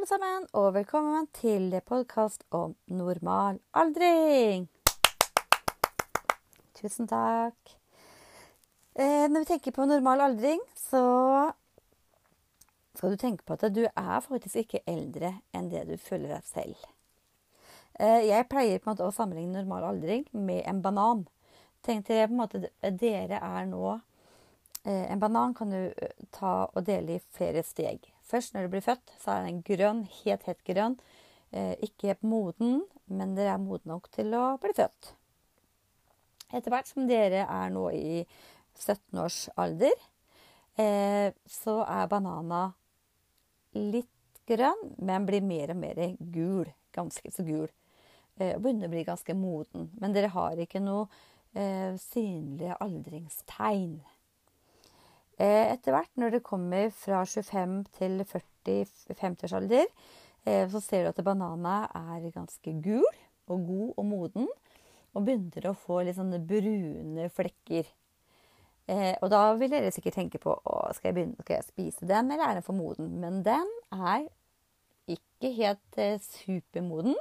alle sammen, og velkommen til podkast om normal aldring. Tusen takk. Eh, når vi tenker på normal aldring, så skal du tenke på at du er faktisk ikke eldre enn det du føler deg selv. Eh, jeg pleier på en måte å sammenligne normal aldring med en banan. Tenk dere på en måte dere er nå eh, En banan kan du eh, ta og dele i flere steg. Først når du blir født, så er den grønn, helt, helt grønn. Eh, ikke moden, men dere er modne nok til å bli født. Etter hvert som dere er nå i 17 års alder, eh, så er banana litt grønn, men blir mer og mer gul. Ganske så gul. Eh, begynner å bli ganske moden. Men dere har ikke noe eh, synlige aldringstegn. Eh, etter hvert, når det kommer fra 25 til 40-50-årsalder, eh, så ser du at banana er ganske gul og god og moden. Og begynner å få litt sånne brune flekker. Eh, og da vil dere sikkert tenke på å, skal jeg begynne, skal jeg spise den, eller er den for moden? Men den er ikke helt supermoden.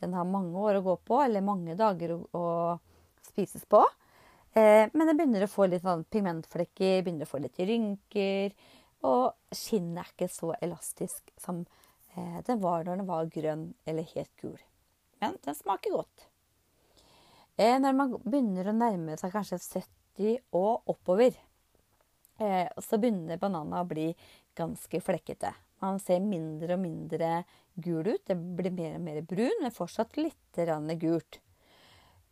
Den har mange år å gå på, eller mange dager å, å spises på. Eh, men jeg begynner å få litt sånn pigmentflekker, begynner å få litt rynker. Og skinnet er ikke så elastisk som eh, den var når den var grønn eller helt gul. Men den smaker godt. Eh, når man begynner å nærme seg kanskje 70 og oppover, så begynner bananen å bli ganske flekkete. Man ser mindre og mindre gul ut. Det blir mer og mer brun, men fortsatt litt gult.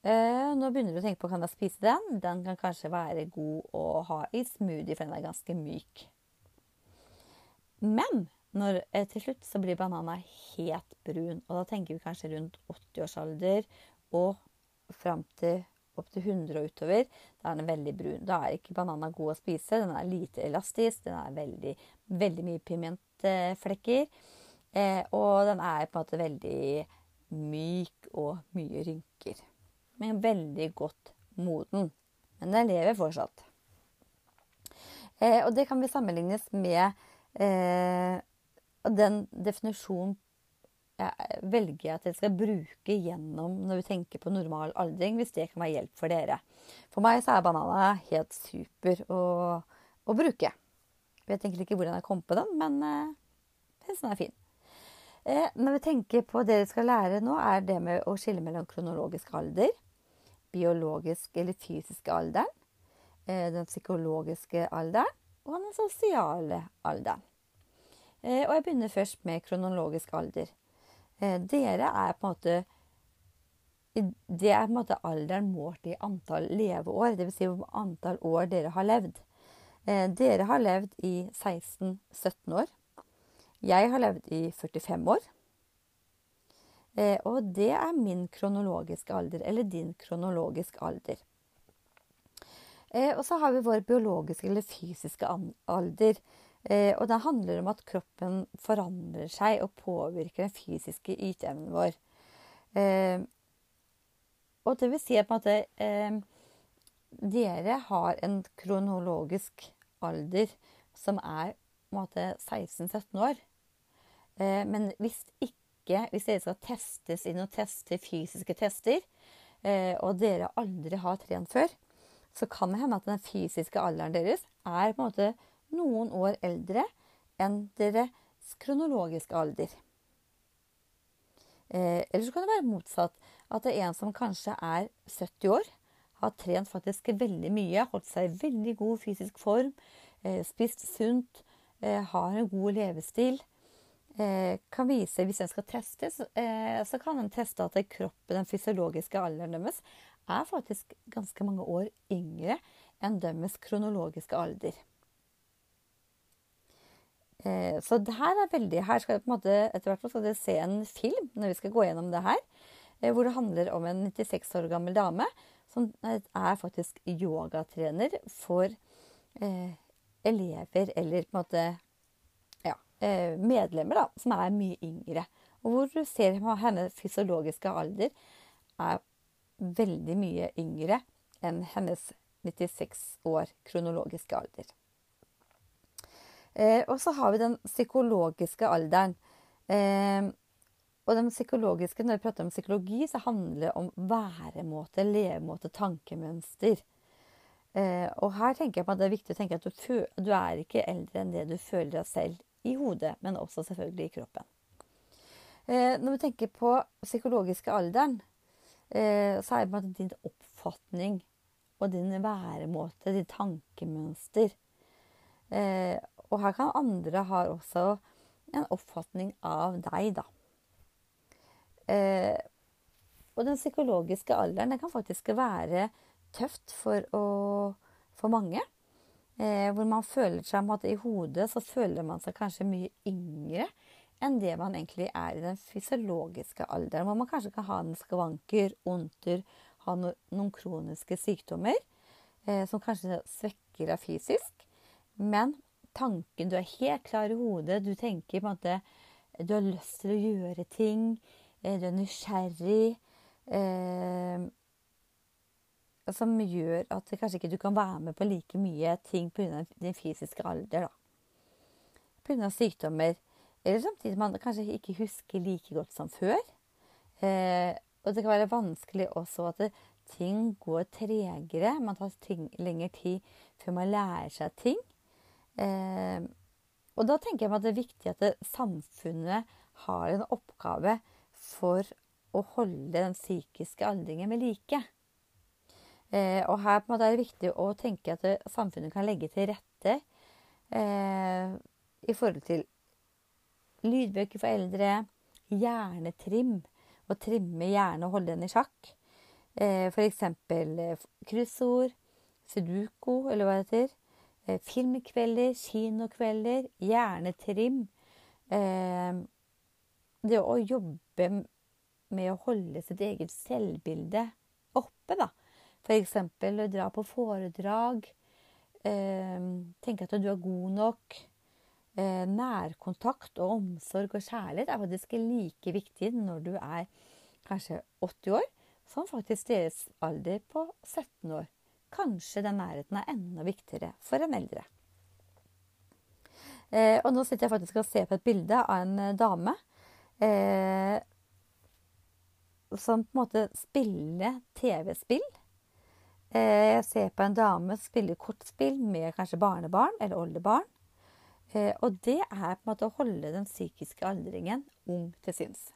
Uh, nå begynner du å tenke på kan jeg spise den. Den kan kanskje være god å ha i smoothie, for den er ganske myk. Men når, uh, til slutt så blir banana helt brun, og da tenker vi kanskje rundt 80-årsalder og fram til opptil 100 og utover. Da er den veldig brun. Da er ikke banana god å spise. Den er lite elastisk, den er veldig, veldig mye pimentflekker. Uh, og den er på en måte veldig myk og mye rynker men veldig godt moden. Men den lever fortsatt. Eh, og det kan vi sammenlignes med eh, den definisjonen jeg velger at jeg skal bruke gjennom når vi tenker på normal aldring, hvis det kan være hjelp for dere. For meg så er banana helt super å, å bruke. Jeg vet egentlig ikke hvordan jeg kom på den, men eh, den er fin. Eh, når vi tenker på det dere skal lære nå, er det med å skille mellom kronologisk alder biologiske eller fysiske alderen, eh, den psykologiske alderen og den sosiale alderen. Eh, og jeg begynner først med kronologisk alder. Eh, dere er på en måte det er på en måte alderen målt i antall leveår, dvs. Si hvor antall år dere har levd. Dere har levd i 16-17 år. Jeg har levd i 45 år. Eh, og det er min kronologiske alder, eller din kronologiske alder. Eh, og så har vi vår biologiske eller fysiske alder. Eh, og det handler om at kroppen forandrer seg og påvirker den fysiske yteevnen vår. og det vil si at Dere har en kronologisk alder som er på en måte 16-17 år. men hvis ikke ikke Hvis dere skal testes inn og teste fysiske tester, eh, og dere aldri har trent før, så kan det hende at den fysiske alderen deres er på en måte noen år eldre enn deres kronologiske alder. Eh, eller så kan det være motsatt. At det er en som kanskje er 70 år, har trent faktisk veldig mye, holdt seg i veldig god fysisk form, eh, spist sunt, eh, har en god levestil, kan vise, hvis en skal testes, eh, så kan en teste at kroppen, den fysiologiske alderen deres, er faktisk ganske mange år yngre enn deres kronologiske alder. Eh, så det her er veldig Her skal dere se en film når vi skal gå gjennom det her. Hvor det handler om en 96 år gammel dame som er faktisk yogatrener for elever eller på en måte Eh, medlemmer da, som er mye yngre. Og hvor du ser hennes fysiologiske alder er veldig mye yngre enn hennes 96 år kronologiske alder. Eh, og så har vi den psykologiske alderen. Eh, og den psykologiske, når vi prater om psykologi, så handler det om væremåte, levemåte, tankemønster. Eh, og her tenker jeg på at det er viktig å tenke at du, du, er ikke eldre enn det du føler deg selv i hodet, men også selvfølgelig i kroppen. Eh, når vi tenker på psykologiske alderen, eh, så er det din oppfatning og din væremåte, ditt tankemønster. Eh, og her kan andre ha også en oppfatning av deg, da. Og den psykologiske alderen den kan faktisk være tøft for, å, for mange. Eh, hvor man føler seg at i hodet så føler man seg kanskje mye yngre enn det man egentlig er i den fysiologiske alderen. Hvor man kanskje kan ha en skavanker, onter, ha no, noen kroniske sykdommer eh, som kanskje svekker deg fysisk. Men tanken Du er helt klar i hodet. Du tenker på en måte Du har lyst til å gjøre ting. Eh, du er nysgjerrig. Eh, som gjør at kanskje ikke du kan være med på like mye ting pga. din fysiske alder. da. Pga. sykdommer. Eller samtidig man kanskje ikke husker like godt som før. Eh, og det kan være vanskelig også at det, ting går tregere. Man tar ting, lengre tid før man lærer seg ting. Eh, og da tenker jeg at det er viktig at det, samfunnet har en oppgave for å holde den psykiske aldringen ved like. Eh, og her på en måte er det viktig å tenke at det, samfunnet kan legge til rette eh, i forhold til lydbøker for eldre, hjernetrim, å trimme hjernen og holde den i sjakk. Eh, F.eks. Eh, kryssord, sudoku, eller hva det heter. Eh, filmkvelder, kinokvelder, hjernetrim. Eh, det å jobbe med å holde sitt eget selvbilde oppe, da. F.eks. dra på foredrag. Eh, tenke at du er god nok. Eh, nærkontakt og omsorg og kjærlighet er faktisk like viktig når du er kanskje 80 år, som faktisk deres alder på 17 år. Kanskje den nærheten er enda viktigere for en eldre. Eh, og nå sitter jeg faktisk og ser på et bilde av en eh, dame eh, som på en måte spiller TV-spill. Eh, jeg ser på en dame som spiller kortspill med kanskje barnebarn eller oldebarn. Eh, og det er på en måte å holde den psykiske aldringen ung til sinns.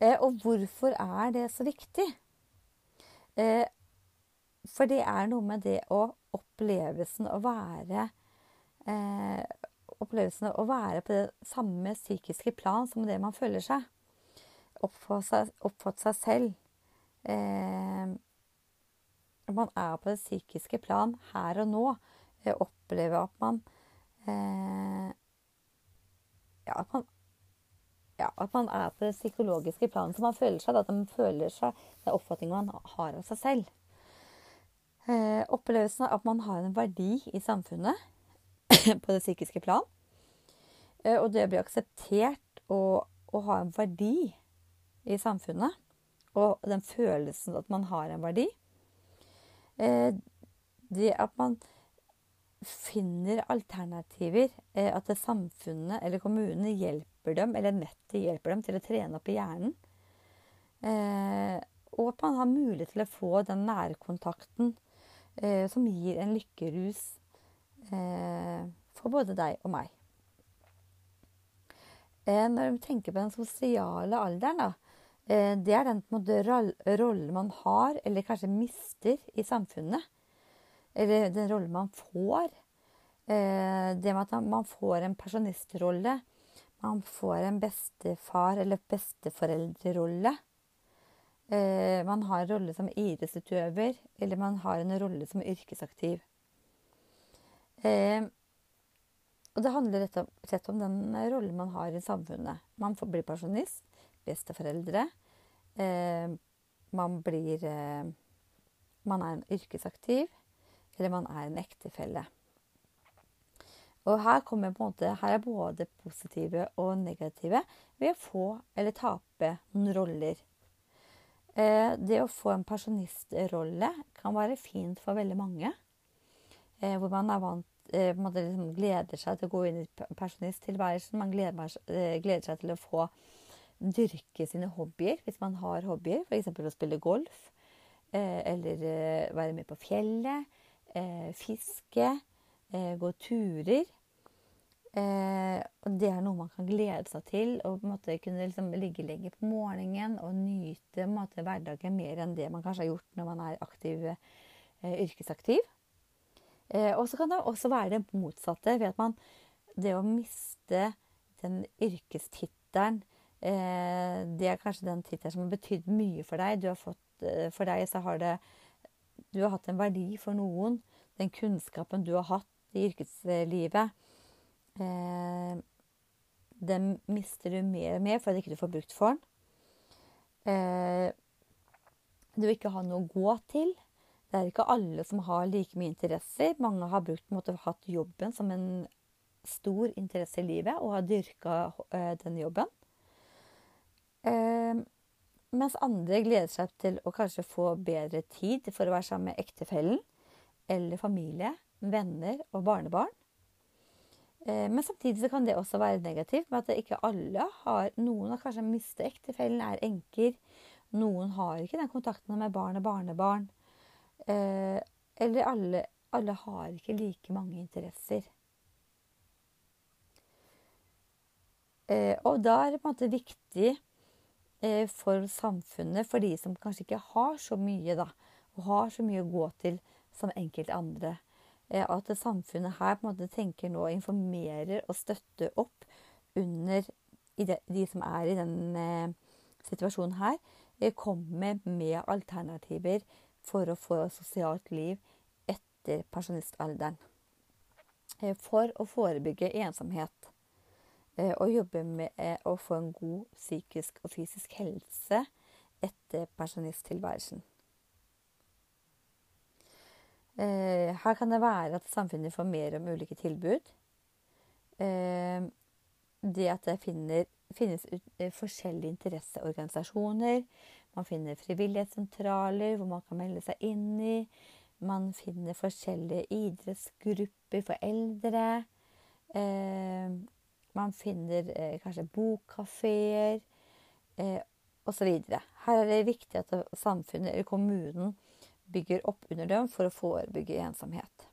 Eh, og hvorfor er det så viktig? For det er noe med det å opplevelsen å være opplevelsen å være på det samme psykiske plan som det man føler seg. Oppfatte seg, oppfatt seg selv. Eh, man er på det psykiske plan her og nå. Eh, oppleve at man eh, ja, at man ja, at man er på det psykologiske planet som man føler seg. At man føler seg den oppfatningen man har av seg selv. Eh, opplevelsen av at man har en verdi i samfunnet på det psykiske plan. Eh, og det å bli akseptert og, og ha en verdi i samfunnet, og den følelsen at man har en verdi eh, Det at man finner alternativer, eh, at samfunnet eller kommunene hjelper dem, eller nettet hjelper dem til å trene opp i hjernen. Og at man har mulighet til å få den nærkontakten som gir en lykkerus for både deg og meg. Eh, når vi tenker på den sosiale alderen, da, eh, det er den rollen man har, eller kanskje mister, i samfunnet. Eller den rollen man får. Eh, det med at man får en pensjonistrolle. Man får en bestefar- eller besteforeldrerolle. Man har en rolle som idrettsutøver, eller man har en rolle som yrkesaktiv. Og det handler rett og slett om den rollen man har i samfunnet. Man blir pensjonist, besteforeldre. Eh, man blir eh, Man er en yrkesaktiv, eller man er en ektefelle. Og her, måte, her er både positive og negative ved å få eller tape noen roller. Eh, det å få en pensjonistrolle kan være fint for veldig mange. Eh, hvor man vant eh, man liksom gleder seg til å gå inn i pensjonisttilværelsen. Man gleder, eh, gleder, seg til å få dyrke sine hobbyer, hvis man har hobbyer. F.eks. å spille golf. Eh, eller eh, være med på fjellet. Eh, fiske. Gå turer. og det er noe man kan glede seg til. Og på en måte kunne liksom ligge lenger på morgenen og nyte måte, hverdagen mer enn det man kanskje har gjort når man er aktiv, yrkesaktiv. Og så kan det også være det motsatte. ved at man, Det å miste den yrkestittelen Det er kanskje den tittelen som har betydd mye for deg. Fått, eh, for deg så har det Du har hatt en verdi for noen. Den kunnskapen du har hatt i yrkeslivet, eh, den mister du mer og mer fordi ikke du får brukt for den. Eh, du ikke har noe å gå til. Det er ikke alle som har like mye interesser. Mange har brukt, måtte, hatt jobben som en stor interesse i livet og har dyrka eh, den jobben. Uh, mens andre gleder seg til å kanskje få bedre tid for å være sammen med ektefellen eller familie, venner og barnebarn. Eh, men samtidig kan det også være negativt med at ikke alle har Noen har kanskje mistet ektefellen, er enker. Noen har ikke den kontakten med barn og barnebarn. Eh, eller alle, alle har ikke like mange interesser. Eh, og da er det på en måte viktig eh, for samfunnet, for de som kanskje ikke har så mye, da, og har så mye å gå til som enkelte andre, eh, at samfunnet her på en måte tenker nå informerer og støtter opp under de, som er i den eh, situasjonen her, eh, kommer med alternativer for å få sosialt liv etter pensjonistalderen. Eh, for å forebygge ensomhet eh, og jobbe med eh, å få en god psykisk og fysisk helse etter pensjonisttilværelsen. Her kan det være at samfunnet får mer om ulike tilbud. Det at det finner, finnes forskjellige interesseorganisasjoner man finner frivillighetssentraler hvor man kan melde seg inn i. Man finner forskjellige idrettsgrupper for eldre. Eh, man finner eh, kanskje bokkafeer eh, osv. Her er det viktig at samfunnet eller kommunen bygger opp under dem for å forebygge ensomhet.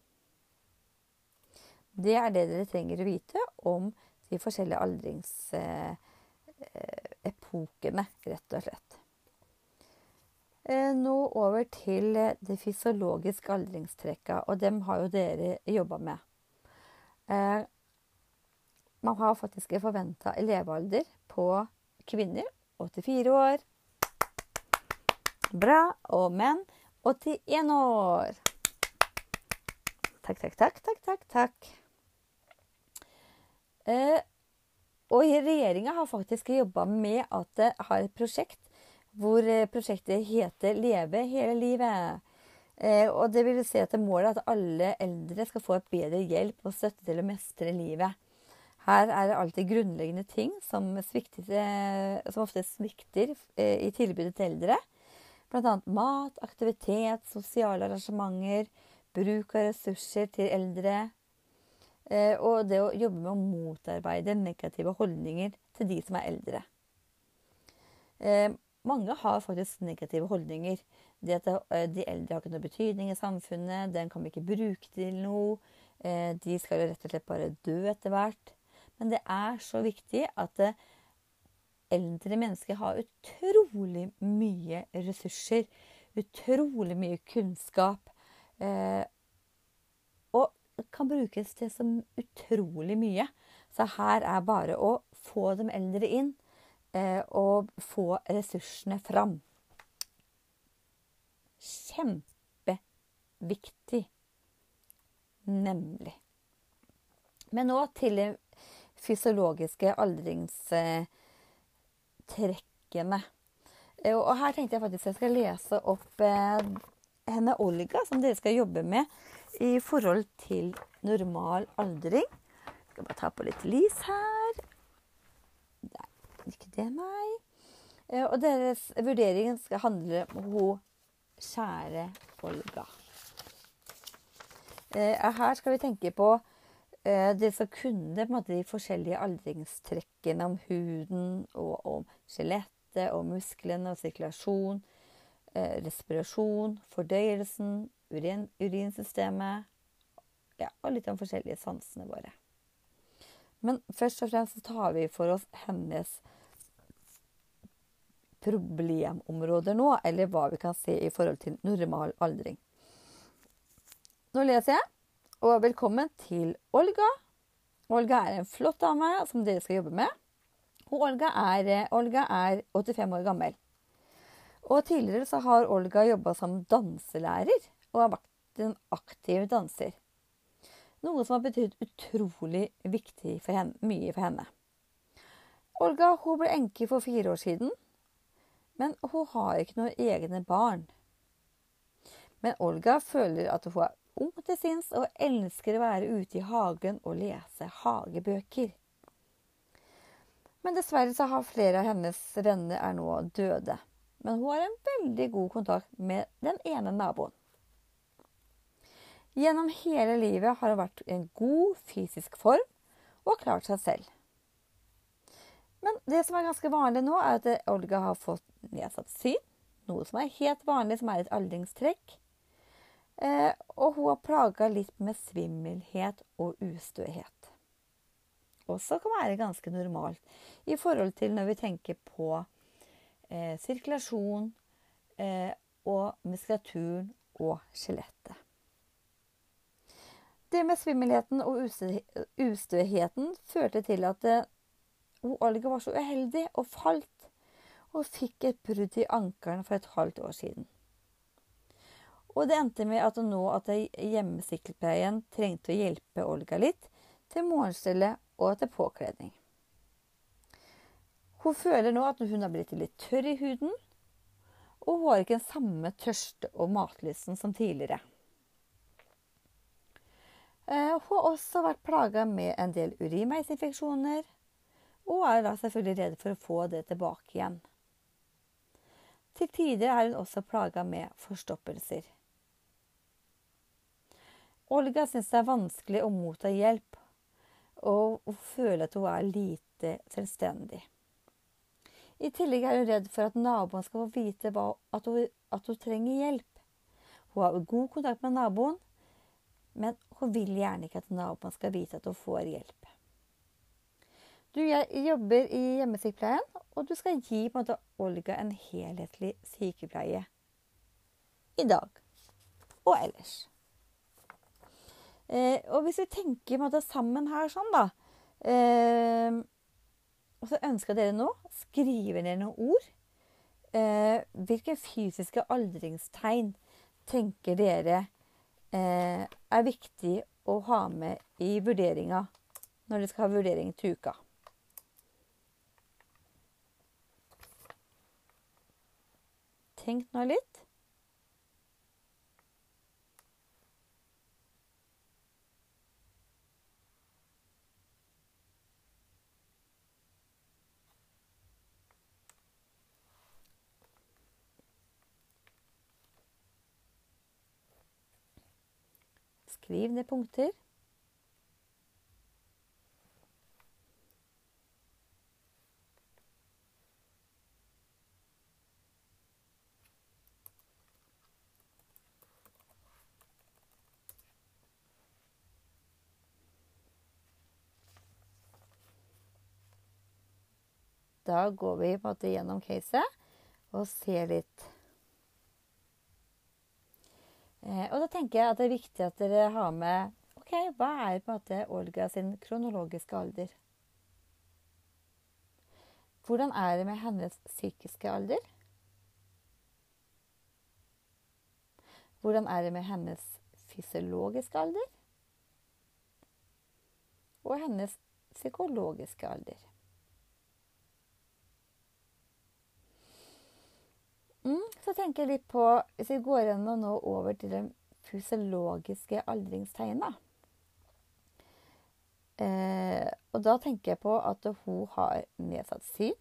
Det er det dere trenger å vite om de forskjellige aldringsepokene, rett og slett. Eh, nå over til eh, det fysiologiske aldringstrekka, og dem har jo dere jobba med. Man har faktisk forventa elevalder på kvinner 84 år. Bra. Og menn 81 år. Takk, takk, takk, takk, takk. takk. Eh, og regjeringa har faktisk jobba med at det har et prosjekt hvor eh, prosjektet heter 'Leve hele livet'. Eh, og det vil si at målet er at alle eldre skal få et bedre hjelp og støtte til å mestre livet. Her er det alltid grunnleggende ting som, svikter, eh, som ofte svikter i tilbudet til eldre. Bl.a. mat, aktivitet, sosiale arrangementer, bruk av ressurser til eldre. Og det å jobbe med å motarbeide negative holdninger til de som er eldre mange har faktisk negative holdninger. Det at eh, de eldre har ikke noe betydning i samfunnet, den kan vi ikke bruke til noe. Eh, de skal jo rett og slett bare dø etter hvert. Men det er så viktig at eh, eldre mennesker har utrolig mye ressurser. Utrolig mye kunnskap. Og kan brukes til så utrolig mye. Så her er bare å få dem eldre inn eh, og få ressursene fram. Kjempeviktig. Nemlig. Men nå til fysiologiske aldringstrekkene. Eh, og her tenkte jeg faktisk jeg skal lese opp eh, henne Olga, som dere skal jobbe med i forhold til normal aldring. Jeg skal bare ta på litt lys her ikke det, nei. Eh, og deres vurdering skal handle om hun kjære Olga. Her skal vi tenke på det som kunne de forskjellige aldringstrekkene om huden og om skjelettet og musklene og sirkulasjon, eh, respirasjon, fordøyelsen, urin, urinsystemet ja, og litt om forskjellige sansene våre. Men først og fremst tar vi for oss hennes problemområder nå, eller hva vi kan se i forhold til normal aldring. Nå leser jeg, og velkommen til Olga. Olga er en flott dame som dere skal jobbe med. Og Olga er, Olga er 85 år gammel. Og tidligere så har Olga jobba som danselærer og har vært en aktiv danser. Noe som har betydd utrolig viktig for henne, mye for henne. Olga hun ble enke for fire år siden, men hun har ikke noen egne barn. Men Olga føler at hun er ung til sinns og elsker å være ute i hagen og lese hagebøker. Men dessverre så har flere av hennes venner er nå døde. Men hun har en veldig god kontakt med den ene naboen. Gjennom hele livet har hun vært i en god fysisk form og klart seg selv. Men det som er ganske vanlig nå, er at Olga har fått nedsatt syn. Noe som er helt vanlig, som er et aldringstrekk. Eh, og hun har plaga litt med svimmelhet og ustøhet. Også kan være ganske normalt i forhold til når vi tenker på eh, sirkulasjon eh, og muskulaturen og skjelettet. Det med svimmelheten og ustøheten førte til at hun Olga var så uheldig og falt, og fikk et brudd i ankelen for et halvt år siden. Og det endte med at nå at hjemmesykepleien trengte å hjelpe Olga litt til morgenstellet og til påkledning. Hun føler nå at hun har blitt litt tørr i huden, og hun har ikke den samme tørste- og matlysten som tidligere. Eh, hun har også vært plaga med en del urinveisinfeksjoner, og er da selvfølgelig redd for å få det tilbake igjen. Til tider er hun også plaga med forstoppelser. Olga syns det er vanskelig å motta hjelp, og hun føler at hun er lite selvstendig. I tillegg er hun redd for at naboen skal få vite at hun, at hun trenger hjelp. Hun har god kontakt med naboen, men hun vil gjerne ikke at naboen skal vite at hun får hjelp. Du jobber i hjemmesykepleien, og du skal gi en måte Olga en helhetlig sykepleie i dag og ellers. Eh, og hvis vi tenker måte, sammen her sånn, da eh, Og så ønsker dere nå skrive ned noen ord. Eh, hvilke fysiske aldringstegn tenker dere eh, er viktig å ha med i vurderinga når dere skal ha vurdering til uka. Tenk nå litt. Skriv ned punkter. Da går vi på en måte gjennom caset og ser litt og da tenker jeg at det er viktig at dere har med OK, hva er på en måte Olga sin kronologiske alder? Hvordan er det med hennes psykiske alder? Hvordan er det med hennes fysiologiske alder? Og hennes psykologiske alder? Mm, så tenker jeg litt på Hvis vi går gjennom nå over til det fysiologiske aldringstegnet eh, Og da tenker jeg på at hun har nedsatt syn.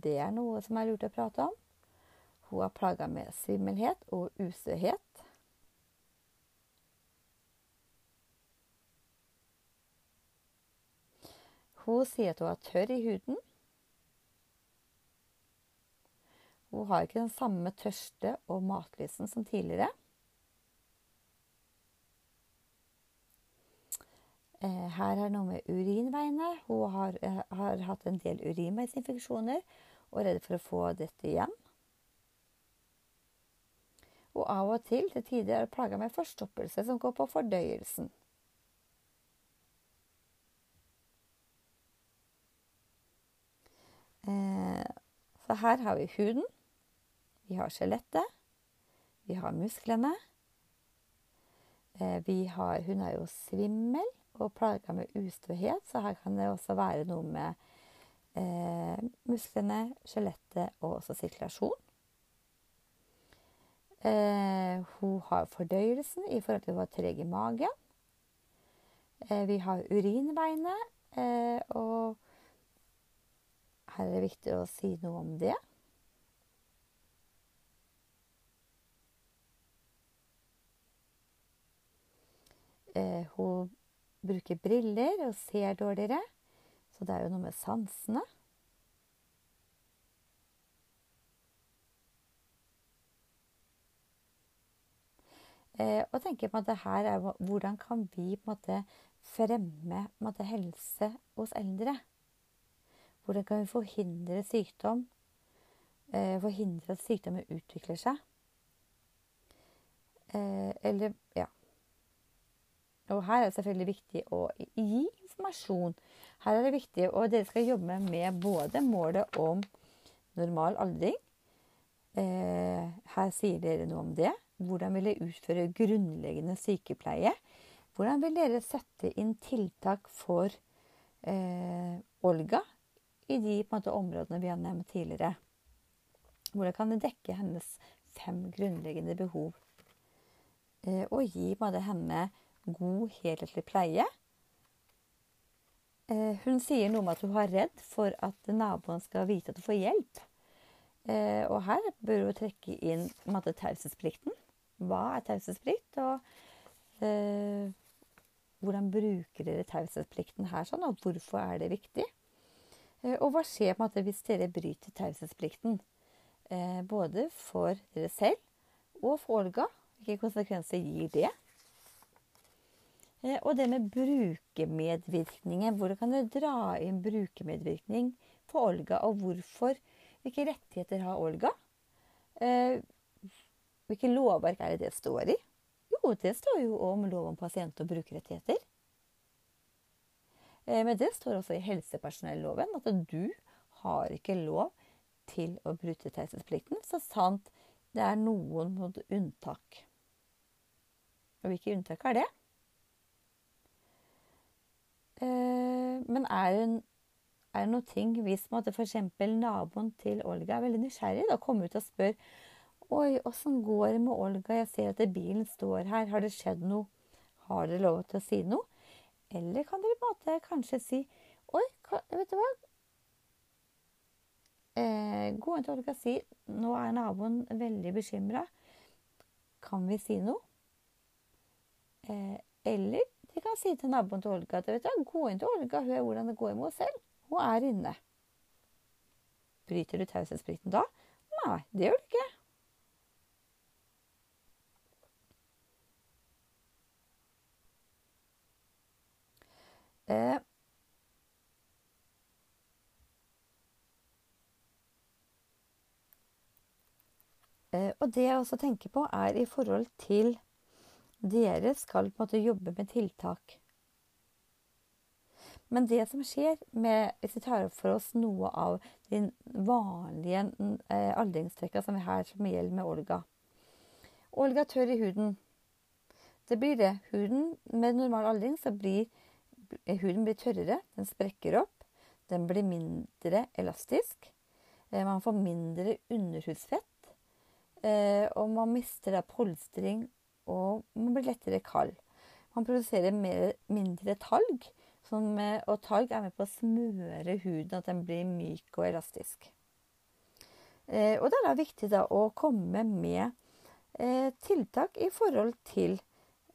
Det er noe som er lurt å prate om. Hun er plaga med svimmelhet og ustøhet. Hun sier at hun er tørr i huden. Hun har ikke den samme tørste og matlysten som tidligere. Eh, her er noe med urinveiene. Hun har, eh, har hatt en del urinveisinfeksjoner og er redd for å få dette igjen. Og av og til til tider er plaga med forstoppelse som går på fordøyelsen. Eh, så her har vi huden. Vi har skjelettet. Vi har musklene. Eh, vi har, hun er jo svimmel og plaga med ustøhet, så her kan det også være noe med eh, musklene, skjelettet og også sirkulasjon. Eh, hun har fordøyelsen i forhold til å være treg i magen. Eh, vi har urinveiene, eh, og her er det viktig å si noe om det. Hun bruker briller og ser dårligere, så det er jo noe med sansene. Eh, og tenker på at det her er hvordan kan vi på en måte fremme en måte, helse hos eldre? Hvordan kan vi forhindre sykdom? Eh, forhindre at sykdommen utvikler seg? Eh, eller ja. Og her er det selvfølgelig viktig å gi informasjon. Her er det viktig, og dere skal jobbe med både målet om normal aldring. Eh, her sier dere noe om det. Hvordan vil dere utføre grunnleggende sykepleie? Hvordan vil dere sette inn tiltak for eh, Olga i de måte, områdene vi har nevnt tidligere? Hvordan kan det dekke hennes fem grunnleggende behov? Eh, og gi måte, henne god, helhetlig pleie. Eh, hun sier noe om at hun har redd for at naboen skal vite at hun får hjelp. Eh, og her bør hun trekke inn taushetsplikten. Hva er taushetsplikt, og eh, hvordan bruker dere taushetsplikten her, sånn, og hvorfor er det viktig? Eh, og hva skjer på en måte hvis dere bryter taushetsplikten? Eh, både for dere selv og for Olga. Hvilke konsekvenser gir det? Eh, og det med brukermedvirkningen. Hvordan kan dere dra inn brukermedvirkning på Olga, og hvorfor? Hvilke rettigheter har Olga? Eh, hvilke lovverk er det det står i? Jo, det står jo om lov om pasient- og brukerrettigheter. Eh, men det står også i helsepersonelloven at du har ikke lov til å bryte taushetsplikten, så sant det er noen unntak. Og hvilke unntak er det? Eh, men er det, er det noen ting hvis f.eks. naboen til Olga er veldig nysgjerrig, da kommer ut og spør Oi, åssen går det med Olga? Jeg ser at bilen står her. Har det skjedd noe? Har dere lov til å si noe? Eller kan dere på en måte kanskje si Oi, vet du hva? Eh, gå inn til Olga og si Nå er naboen veldig bekymra. Kan vi si noe? Eh, eller de kan si til naboen til Olga at vet du, gå inn til Olga og hør hvordan det går med henne selv. Hun er inne. Bryter du taushetsplikten da? Nei, det gjør du ikke. Eh, eh, og det jeg også tenker på, er i forhold til dere skal på en måte jobbe med tiltak. Men det som skjer med, hvis vi tar opp for oss noe av de vanlige eh, som vi her som gjelder med Olga Olga tørr i huden. Det blir det. Huden med normal aldring så blir huden blir tørrere, den sprekker opp, den blir mindre elastisk. Eh, man får mindre underhudsfett, eh, og man mister da polstring og man blir lettere kald. Man produserer mer, mindre talg, som, og talg er med på å smøre huden, at den blir myk og elastisk. Eh, og det er da viktig da å komme med eh, tiltak i forhold til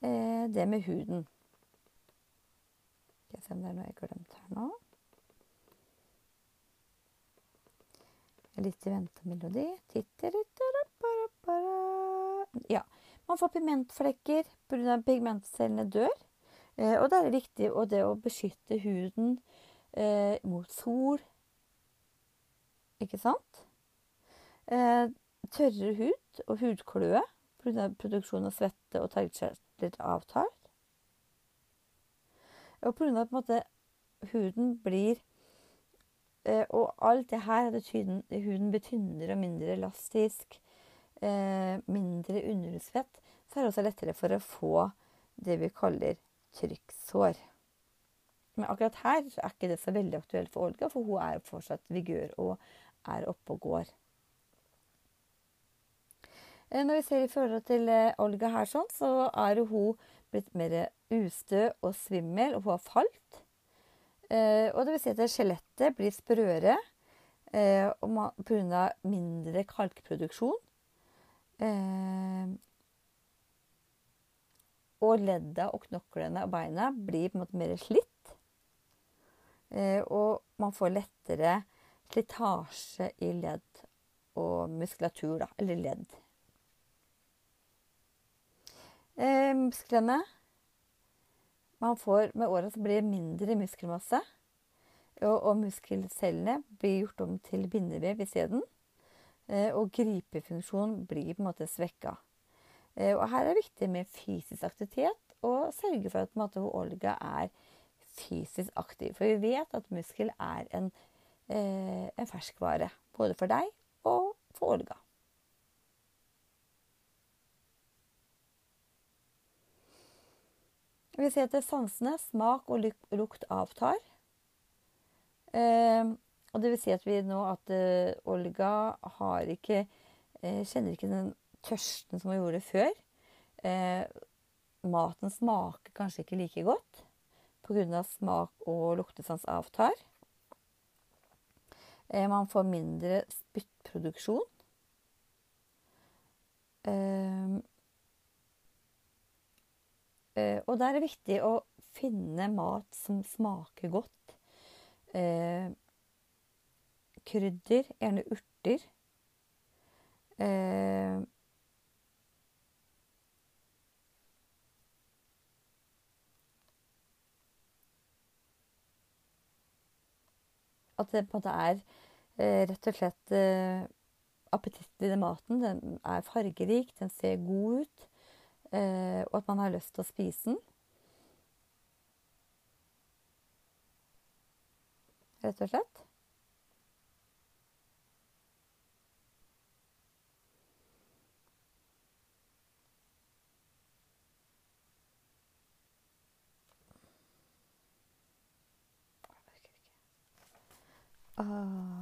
eh, det med huden. Skal jeg se om det er noe jeg har glemt her nå. Litt i ventemelodi. Ja. Man får pigmentflekker pga. pigmentcellene dør. Eh, og da er viktig å, det å beskytte huden eh, mot sol. Ikke sant? Eh, tørrere hud og hudkløe pga. produksjon av svette og tarmkjertler avtar. Og pga. at måte, huden blir eh, Og alt det her at huden blir tynnere og mindre elastisk, mindre underhudsfett, så er det også lettere for å få det vi kaller trykksår. Men akkurat her er ikke det så veldig aktuelt for Olga, for hun er fortsatt vigør og er oppe og går. Eh, når vi ser i forhold til eh, Olga her, sånn, så er hun blitt mer ustø og svimmel, og hun har falt. Eh, og det vil si at skjelettet blir sprøere pga. mindre kalkproduksjon. Og ledda og knoklene og beina blir på en måte mer slitt. Eh, og man får lettere slitasje i ledd og muskulatur, da, eller ledd. Eh, musklene Man får med åra så blir det mindre muskelmasse. Og, og muskelcellene blir gjort om til bindevev isteden. Eh, og gripefunksjonen blir på en måte svekka. Eh, og her er det viktig med fysisk aktivitet og sørge for at måte, Olga er fysisk aktiv. For vi vet at muskel er en, eh, en ferskvare. Både for deg og for Olga. Vi ser at sansene, smak og lukt avtar. Og det vil si at vi nå at uh, Olga har ikke uh, Kjenner ikke den tørsten som hun gjorde før. Uh, maten smaker kanskje ikke like godt pga. smak og luktesans avtar. Man får mindre spyttproduksjon. Og der er det viktig å finne mat som smaker godt. Eh, krydder, gjerne urter. Eh, At det på en måte er eh, rett og slett eh, appetittlig, den maten. Den er fargerik, den ser god ut. Eh, og at man har lyst til å spise den. Rett og slett. 好好